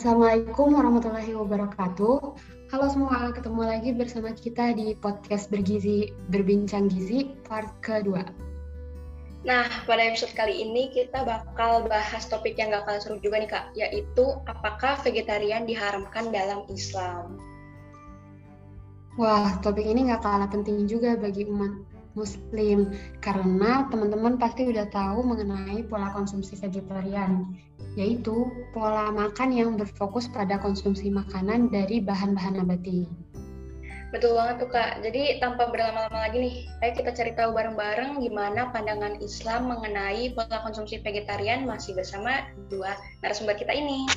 Assalamualaikum warahmatullahi wabarakatuh. Halo semua, ketemu lagi bersama kita di podcast Bergizi Berbincang Gizi part kedua. Nah, pada episode kali ini kita bakal bahas topik yang gak kalah seru juga nih Kak, yaitu apakah vegetarian diharamkan dalam Islam? Wah, topik ini gak kalah penting juga bagi umat muslim karena teman-teman pasti udah tahu mengenai pola konsumsi vegetarian yaitu pola makan yang berfokus pada konsumsi makanan dari bahan-bahan nabati. Betul banget tuh Kak. Jadi tanpa berlama-lama lagi nih, ayo kita cari tahu bareng-bareng gimana pandangan Islam mengenai pola konsumsi vegetarian masih bersama dua narasumber kita ini.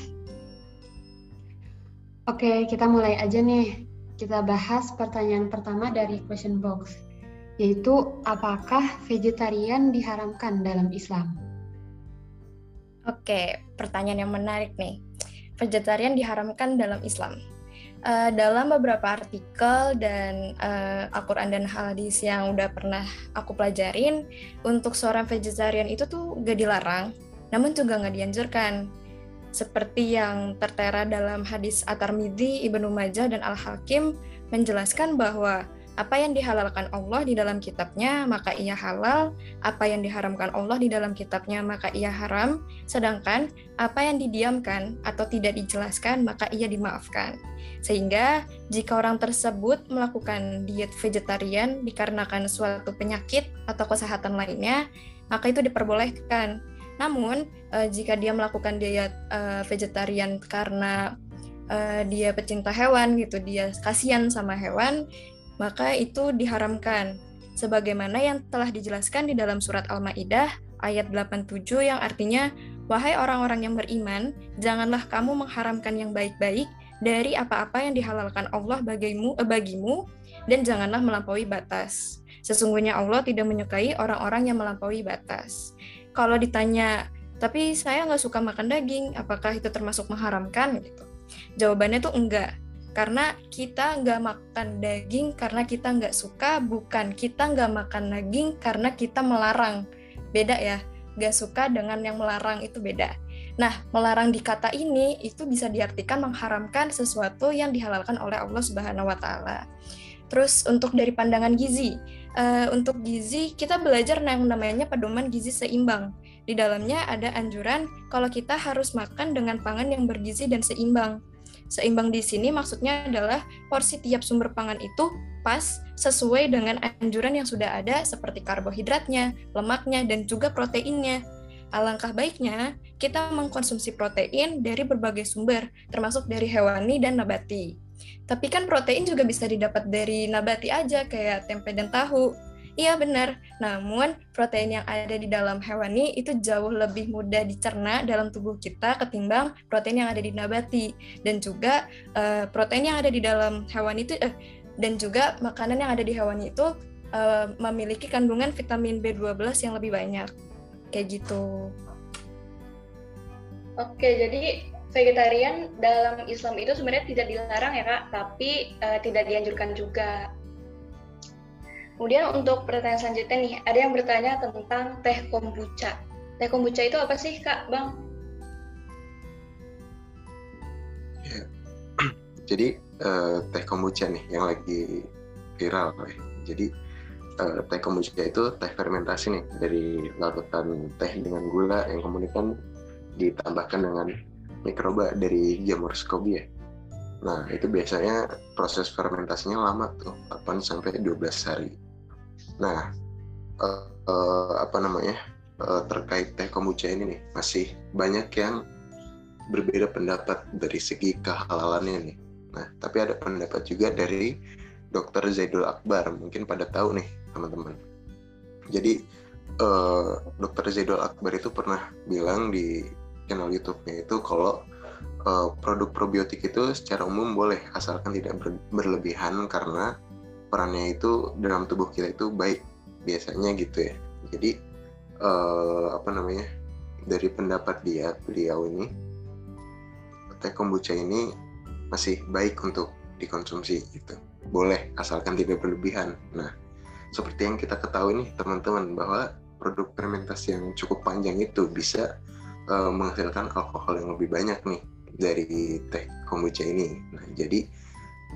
Oke, kita mulai aja nih. Kita bahas pertanyaan pertama dari question box yaitu apakah vegetarian diharamkan dalam Islam? Oke, pertanyaan yang menarik nih. Vegetarian diharamkan dalam Islam. Uh, dalam beberapa artikel dan uh, Al-Quran dan hadis yang udah pernah aku pelajarin, untuk seorang vegetarian itu tuh gak dilarang, namun juga gak dianjurkan. Seperti yang tertera dalam hadis At-Tirmidzi, Ibnu Majah, dan Al-Hakim menjelaskan bahwa apa yang dihalalkan Allah di dalam kitabnya, maka ia halal. Apa yang diharamkan Allah di dalam kitabnya, maka ia haram. Sedangkan apa yang didiamkan atau tidak dijelaskan, maka ia dimaafkan. Sehingga jika orang tersebut melakukan diet vegetarian dikarenakan suatu penyakit atau kesehatan lainnya, maka itu diperbolehkan. Namun, eh, jika dia melakukan diet eh, vegetarian karena uh, dia pecinta hewan gitu, dia kasihan sama hewan, maka itu diharamkan. Sebagaimana yang telah dijelaskan di dalam surat Al-Maidah ayat 87 yang artinya wahai orang-orang yang beriman, janganlah kamu mengharamkan yang baik-baik dari apa-apa yang dihalalkan Allah bagimu, eh, bagimu dan janganlah melampaui batas. Sesungguhnya Allah tidak menyukai orang-orang yang melampaui batas. Kalau ditanya, tapi saya nggak suka makan daging, apakah itu termasuk mengharamkan? Gitu. Jawabannya tuh enggak karena kita nggak makan daging karena kita nggak suka bukan kita nggak makan daging karena kita melarang. Beda ya nggak suka dengan yang melarang itu beda. Nah melarang di kata ini itu bisa diartikan mengharamkan sesuatu yang dihalalkan oleh Allah Subhanahu Wa Taala. Terus untuk dari pandangan gizi uh, untuk gizi kita belajar yang namanya pedoman gizi seimbang. Di dalamnya ada anjuran kalau kita harus makan dengan pangan yang bergizi dan seimbang Seimbang di sini maksudnya adalah porsi tiap sumber pangan itu pas sesuai dengan anjuran yang sudah ada seperti karbohidratnya, lemaknya, dan juga proteinnya. Alangkah baiknya kita mengkonsumsi protein dari berbagai sumber, termasuk dari hewani dan nabati. Tapi kan protein juga bisa didapat dari nabati aja, kayak tempe dan tahu. Iya benar, namun protein yang ada di dalam hewani itu jauh lebih mudah dicerna dalam tubuh kita ketimbang protein yang ada di nabati. Dan juga uh, protein yang ada di dalam hewani itu uh, dan juga makanan yang ada di hewani itu uh, memiliki kandungan vitamin B12 yang lebih banyak. Kayak gitu. Oke, jadi vegetarian dalam Islam itu sebenarnya tidak dilarang ya kak, tapi uh, tidak dianjurkan juga. Kemudian untuk pertanyaan selanjutnya nih, ada yang bertanya tentang teh kombucha. Teh kombucha itu apa sih Kak, Bang? Ya. Jadi uh, teh kombucha nih yang lagi viral ya. Jadi uh, teh kombucha itu teh fermentasi nih dari larutan teh dengan gula yang kemudian ditambahkan dengan mikroba dari jamur skobia. Nah, itu biasanya proses fermentasinya lama tuh, 8 sampai 12 hari. Nah, uh, uh, apa namanya? Uh, terkait teh kombucha ini nih, masih banyak yang berbeda pendapat dari segi kehalalannya nih. Nah, tapi ada pendapat juga dari Dr. Zaidul Akbar, mungkin pada tahu nih teman-teman. Jadi uh, Dr. Zaidul Akbar itu pernah bilang di channel YouTube-nya itu kalau uh, produk probiotik itu secara umum boleh asalkan tidak ber berlebihan karena perannya itu dalam tubuh kita itu baik biasanya gitu ya. Jadi uh, apa namanya dari pendapat dia beliau ini teh kombucha ini masih baik untuk dikonsumsi gitu. Boleh asalkan tidak berlebihan. Nah seperti yang kita ketahui nih teman-teman bahwa produk fermentasi yang cukup panjang itu bisa uh, menghasilkan alkohol yang lebih banyak nih dari teh kombucha ini. Nah, jadi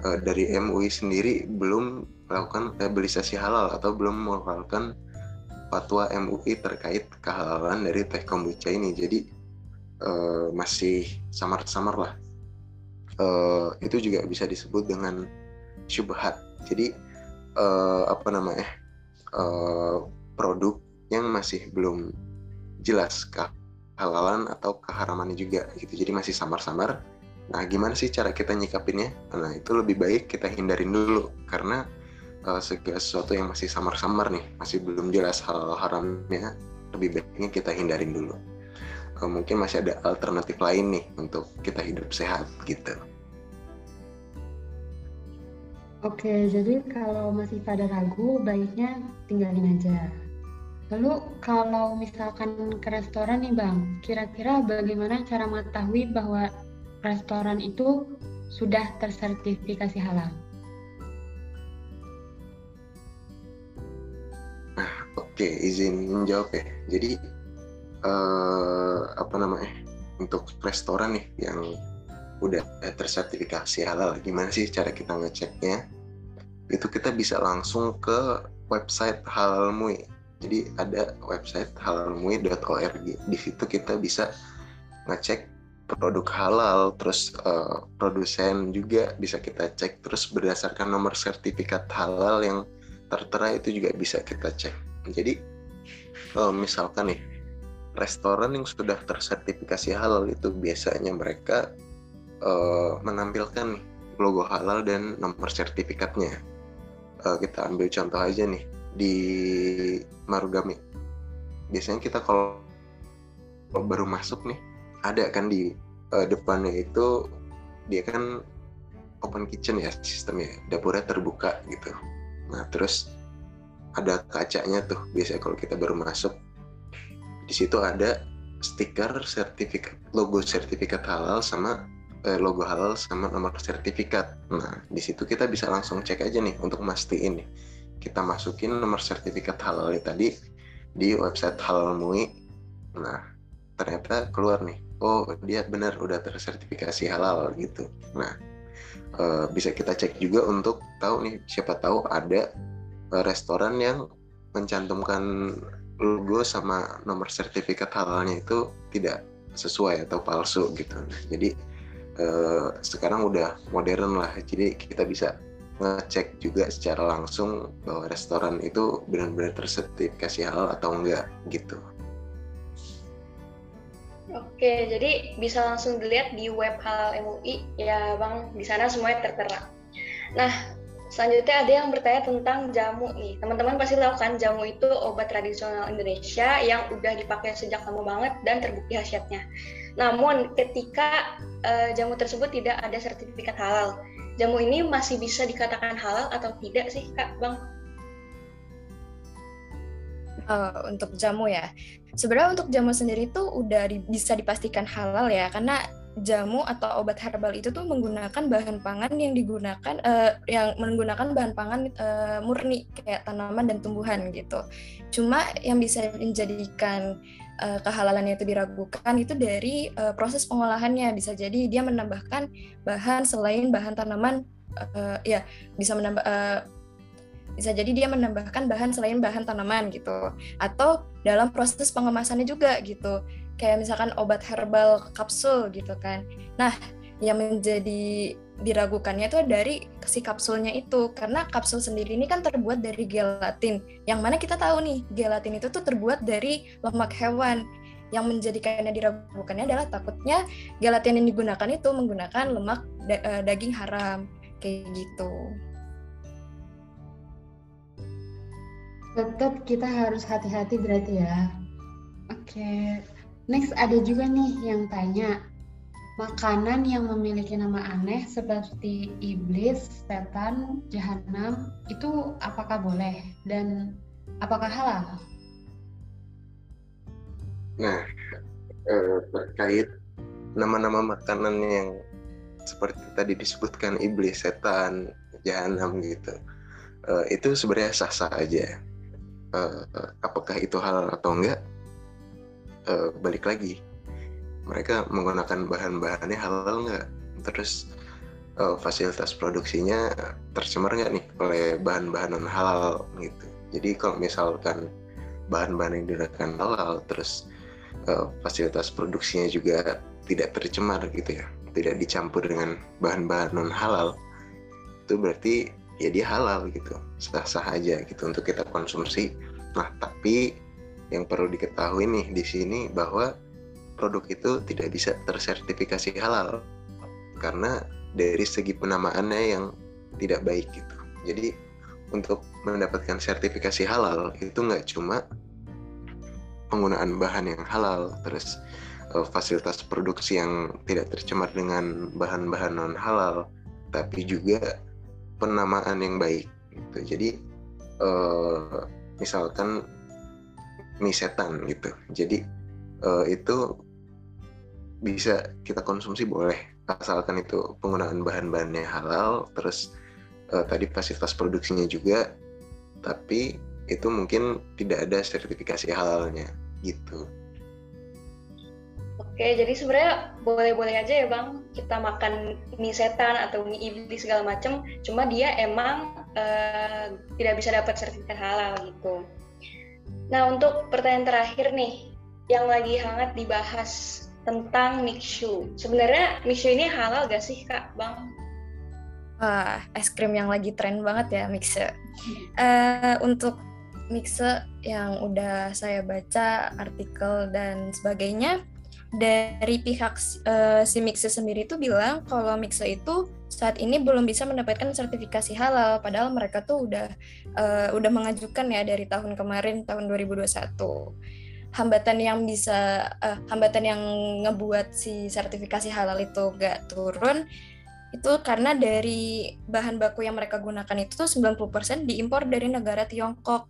uh, dari MUI sendiri belum melakukan labellisasi halal atau belum melakukan fatwa MUI terkait kehalalan dari teh kombucha ini. Jadi uh, masih samar-samar lah. Uh, itu juga bisa disebut dengan syubhat. Jadi uh, apa namanya uh, produk yang masih belum jelas kehalalan atau keharamannya juga gitu. Jadi masih samar-samar Nah, gimana sih cara kita nyikapinnya? Nah, itu lebih baik kita hindarin dulu karena uh, segala sesuatu yang masih samar-samar nih, masih belum jelas hal haramnya, lebih baiknya kita hindarin dulu. Uh, mungkin masih ada alternatif lain nih untuk kita hidup sehat gitu. Oke, jadi kalau masih pada ragu, baiknya tinggalin aja. Lalu kalau misalkan ke restoran nih Bang, kira-kira bagaimana cara mengetahui bahwa restoran itu sudah tersertifikasi halal? Nah, oke, okay, izin menjawab ya. Jadi uh, apa namanya untuk restoran nih yang udah tersertifikasi halal, gimana sih cara kita ngeceknya? Itu kita bisa langsung ke website Halal Mui. Jadi ada website halalmui.org. Di situ kita bisa ngecek produk halal, terus uh, produsen juga bisa kita cek, terus berdasarkan nomor sertifikat halal yang tertera itu juga bisa kita cek. Jadi uh, misalkan nih restoran yang sudah tersertifikasi halal itu biasanya mereka uh, menampilkan logo halal dan nomor sertifikatnya. Uh, kita ambil contoh aja nih di Marugame. Biasanya kita kalau baru masuk nih ada kan di uh, depannya itu dia kan open kitchen ya sistemnya dapurnya terbuka gitu. Nah terus ada kacanya tuh biasanya kalau kita baru masuk di situ ada stiker sertifikat logo sertifikat halal sama eh, logo halal sama nomor sertifikat. Nah di situ kita bisa langsung cek aja nih untuk mastiin nih kita masukin nomor sertifikat halalnya tadi di website halal mui. Nah ternyata keluar nih. Oh dia benar udah tersertifikasi halal gitu. Nah e, bisa kita cek juga untuk tahu nih siapa tahu ada e, restoran yang mencantumkan logo sama nomor sertifikat halalnya itu tidak sesuai atau palsu gitu. Nah, jadi e, sekarang udah modern lah. Jadi kita bisa ngecek juga secara langsung bahwa restoran itu benar-benar tersertifikasi halal atau enggak gitu. Oke, jadi bisa langsung dilihat di web Halal MUI ya Bang, di sana semuanya tertera. Nah, selanjutnya ada yang bertanya tentang jamu nih. Teman-teman pasti tahu kan jamu itu obat tradisional Indonesia yang udah dipakai sejak lama banget dan terbukti khasiatnya. Namun ketika uh, jamu tersebut tidak ada sertifikat halal, jamu ini masih bisa dikatakan halal atau tidak sih Kak Bang? Uh, untuk jamu ya, sebenarnya untuk jamu sendiri tuh udah di, bisa dipastikan halal ya karena jamu atau obat herbal itu tuh menggunakan bahan pangan yang digunakan uh, yang menggunakan bahan pangan uh, murni kayak tanaman dan tumbuhan gitu. Cuma yang bisa menjadikan uh, kehalalannya itu diragukan itu dari uh, proses pengolahannya. Bisa jadi dia menambahkan bahan selain bahan tanaman uh, ya bisa menambah uh, bisa jadi dia menambahkan bahan selain bahan tanaman gitu. Atau dalam proses pengemasannya juga gitu. Kayak misalkan obat herbal kapsul gitu kan. Nah yang menjadi diragukannya itu dari si kapsulnya itu karena kapsul sendiri ini kan terbuat dari gelatin yang mana kita tahu nih gelatin itu tuh terbuat dari lemak hewan yang menjadikannya diragukannya adalah takutnya gelatin yang digunakan itu menggunakan lemak da eh, daging haram kayak gitu. Tetap kita harus hati-hati berarti ya. Oke, next ada juga nih yang tanya, makanan yang memiliki nama aneh seperti iblis, setan, jahanam itu apakah boleh? Dan apakah halal? Nah, eh, terkait nama-nama makanan yang seperti tadi disebutkan iblis, setan, jahanam gitu, eh, itu sebenarnya sah-sah aja. Uh, apakah itu halal atau enggak? Balik lagi mereka menggunakan bahan-bahannya halal nggak? Terus uh, fasilitas produksinya tercemar nggak nih oleh bahan-bahan non halal gitu? Jadi kalau misalkan bahan-bahan yang digunakan halal terus uh, fasilitas produksinya juga tidak tercemar gitu ya tidak dicampur dengan bahan-bahan non halal itu berarti ya dia halal gitu sah-sah aja gitu untuk kita konsumsi. Nah tapi yang perlu diketahui nih di sini bahwa produk itu tidak bisa tersertifikasi halal karena dari segi penamaannya yang tidak baik gitu. Jadi untuk mendapatkan sertifikasi halal itu nggak cuma penggunaan bahan yang halal, terus uh, fasilitas produksi yang tidak tercemar dengan bahan-bahan non halal, tapi juga penamaan yang baik. Gitu. Jadi uh, misalkan mie setan gitu. Jadi uh, itu bisa kita konsumsi boleh asalkan itu penggunaan bahan-bahannya halal terus uh, tadi fasilitas produksinya juga tapi itu mungkin tidak ada sertifikasi halalnya gitu. Oke, jadi sebenarnya boleh-boleh aja ya bang kita makan mie setan atau mie iblis segala macam, cuma dia emang uh, tidak bisa dapat sertifikat halal gitu. Nah, untuk pertanyaan terakhir nih, yang lagi hangat dibahas tentang mixu. Sebenarnya mixu ini halal gak sih, Kak, Bang? Wah, es krim yang lagi tren banget ya, mixu. Uh, untuk mixu yang udah saya baca artikel dan sebagainya, dari pihak uh, si Mixe sendiri itu bilang kalau Mixe itu saat ini belum bisa mendapatkan sertifikasi halal padahal mereka tuh udah uh, udah mengajukan ya dari tahun kemarin tahun 2021 hambatan yang bisa uh, hambatan yang ngebuat si sertifikasi halal itu gak turun itu karena dari bahan baku yang mereka gunakan itu tuh 90% diimpor dari negara Tiongkok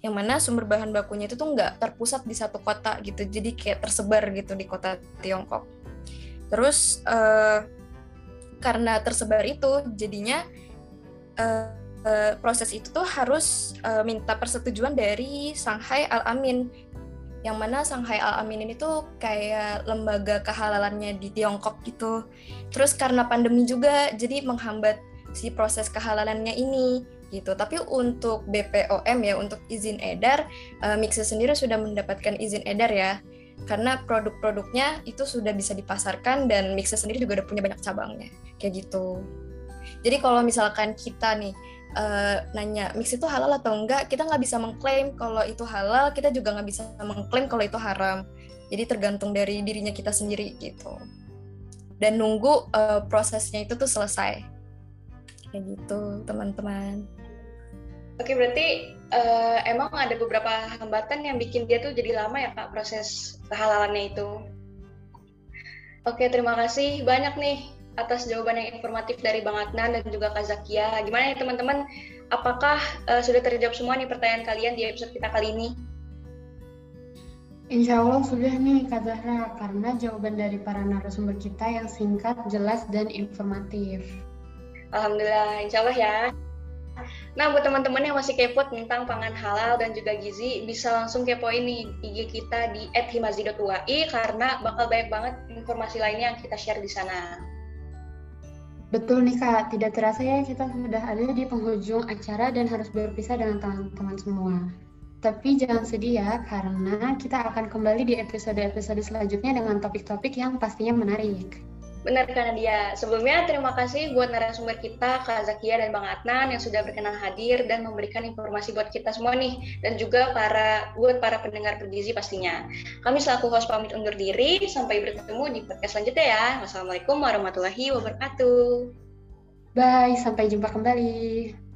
yang mana sumber bahan bakunya itu tuh nggak terpusat di satu kota gitu jadi kayak tersebar gitu di kota Tiongkok. Terus uh, karena tersebar itu jadinya uh, uh, proses itu tuh harus uh, minta persetujuan dari Shanghai Al Amin yang mana Shanghai Al Amin ini tuh kayak lembaga kehalalannya di Tiongkok gitu. Terus karena pandemi juga jadi menghambat si proses kehalalannya ini gitu. Tapi untuk BPOM ya untuk izin edar, uh, Mixe sendiri sudah mendapatkan izin edar ya. Karena produk-produknya itu sudah bisa dipasarkan dan Mixe sendiri juga udah punya banyak cabangnya. Kayak gitu. Jadi kalau misalkan kita nih uh, nanya mix itu halal atau enggak, kita nggak bisa mengklaim kalau itu halal, kita juga nggak bisa mengklaim kalau itu haram. Jadi tergantung dari dirinya kita sendiri gitu. Dan nunggu uh, prosesnya itu tuh selesai. Kayak gitu, teman-teman. Oke, berarti uh, emang ada beberapa hambatan yang bikin dia tuh jadi lama ya Kak proses kehalalannya itu. Oke, terima kasih banyak nih atas jawaban yang informatif dari Bang Adnan dan juga Kak Zakia. Gimana nih teman-teman? Apakah uh, sudah terjawab semua nih pertanyaan kalian di episode kita kali ini? Insya Allah sudah nih Kak Zahra, karena jawaban dari para narasumber kita yang singkat, jelas, dan informatif. Alhamdulillah, insya Allah ya. Nah, buat teman-teman yang masih kepo tentang pangan halal dan juga gizi, bisa langsung kepo ini IG kita di @himazi.ui karena bakal banyak banget informasi lainnya yang kita share di sana. Betul nih Kak, tidak terasa ya kita sudah ada di penghujung acara dan harus berpisah dengan teman-teman semua. Tapi jangan sedih ya, karena kita akan kembali di episode-episode selanjutnya dengan topik-topik yang pastinya menarik. Benar karena dia. Sebelumnya terima kasih buat narasumber kita Kak Zakia dan Bang Adnan yang sudah berkenan hadir dan memberikan informasi buat kita semua nih dan juga para buat para pendengar bergizi pastinya. Kami selaku host pamit undur diri sampai bertemu di podcast selanjutnya ya. Wassalamualaikum warahmatullahi wabarakatuh. Bye, sampai jumpa kembali.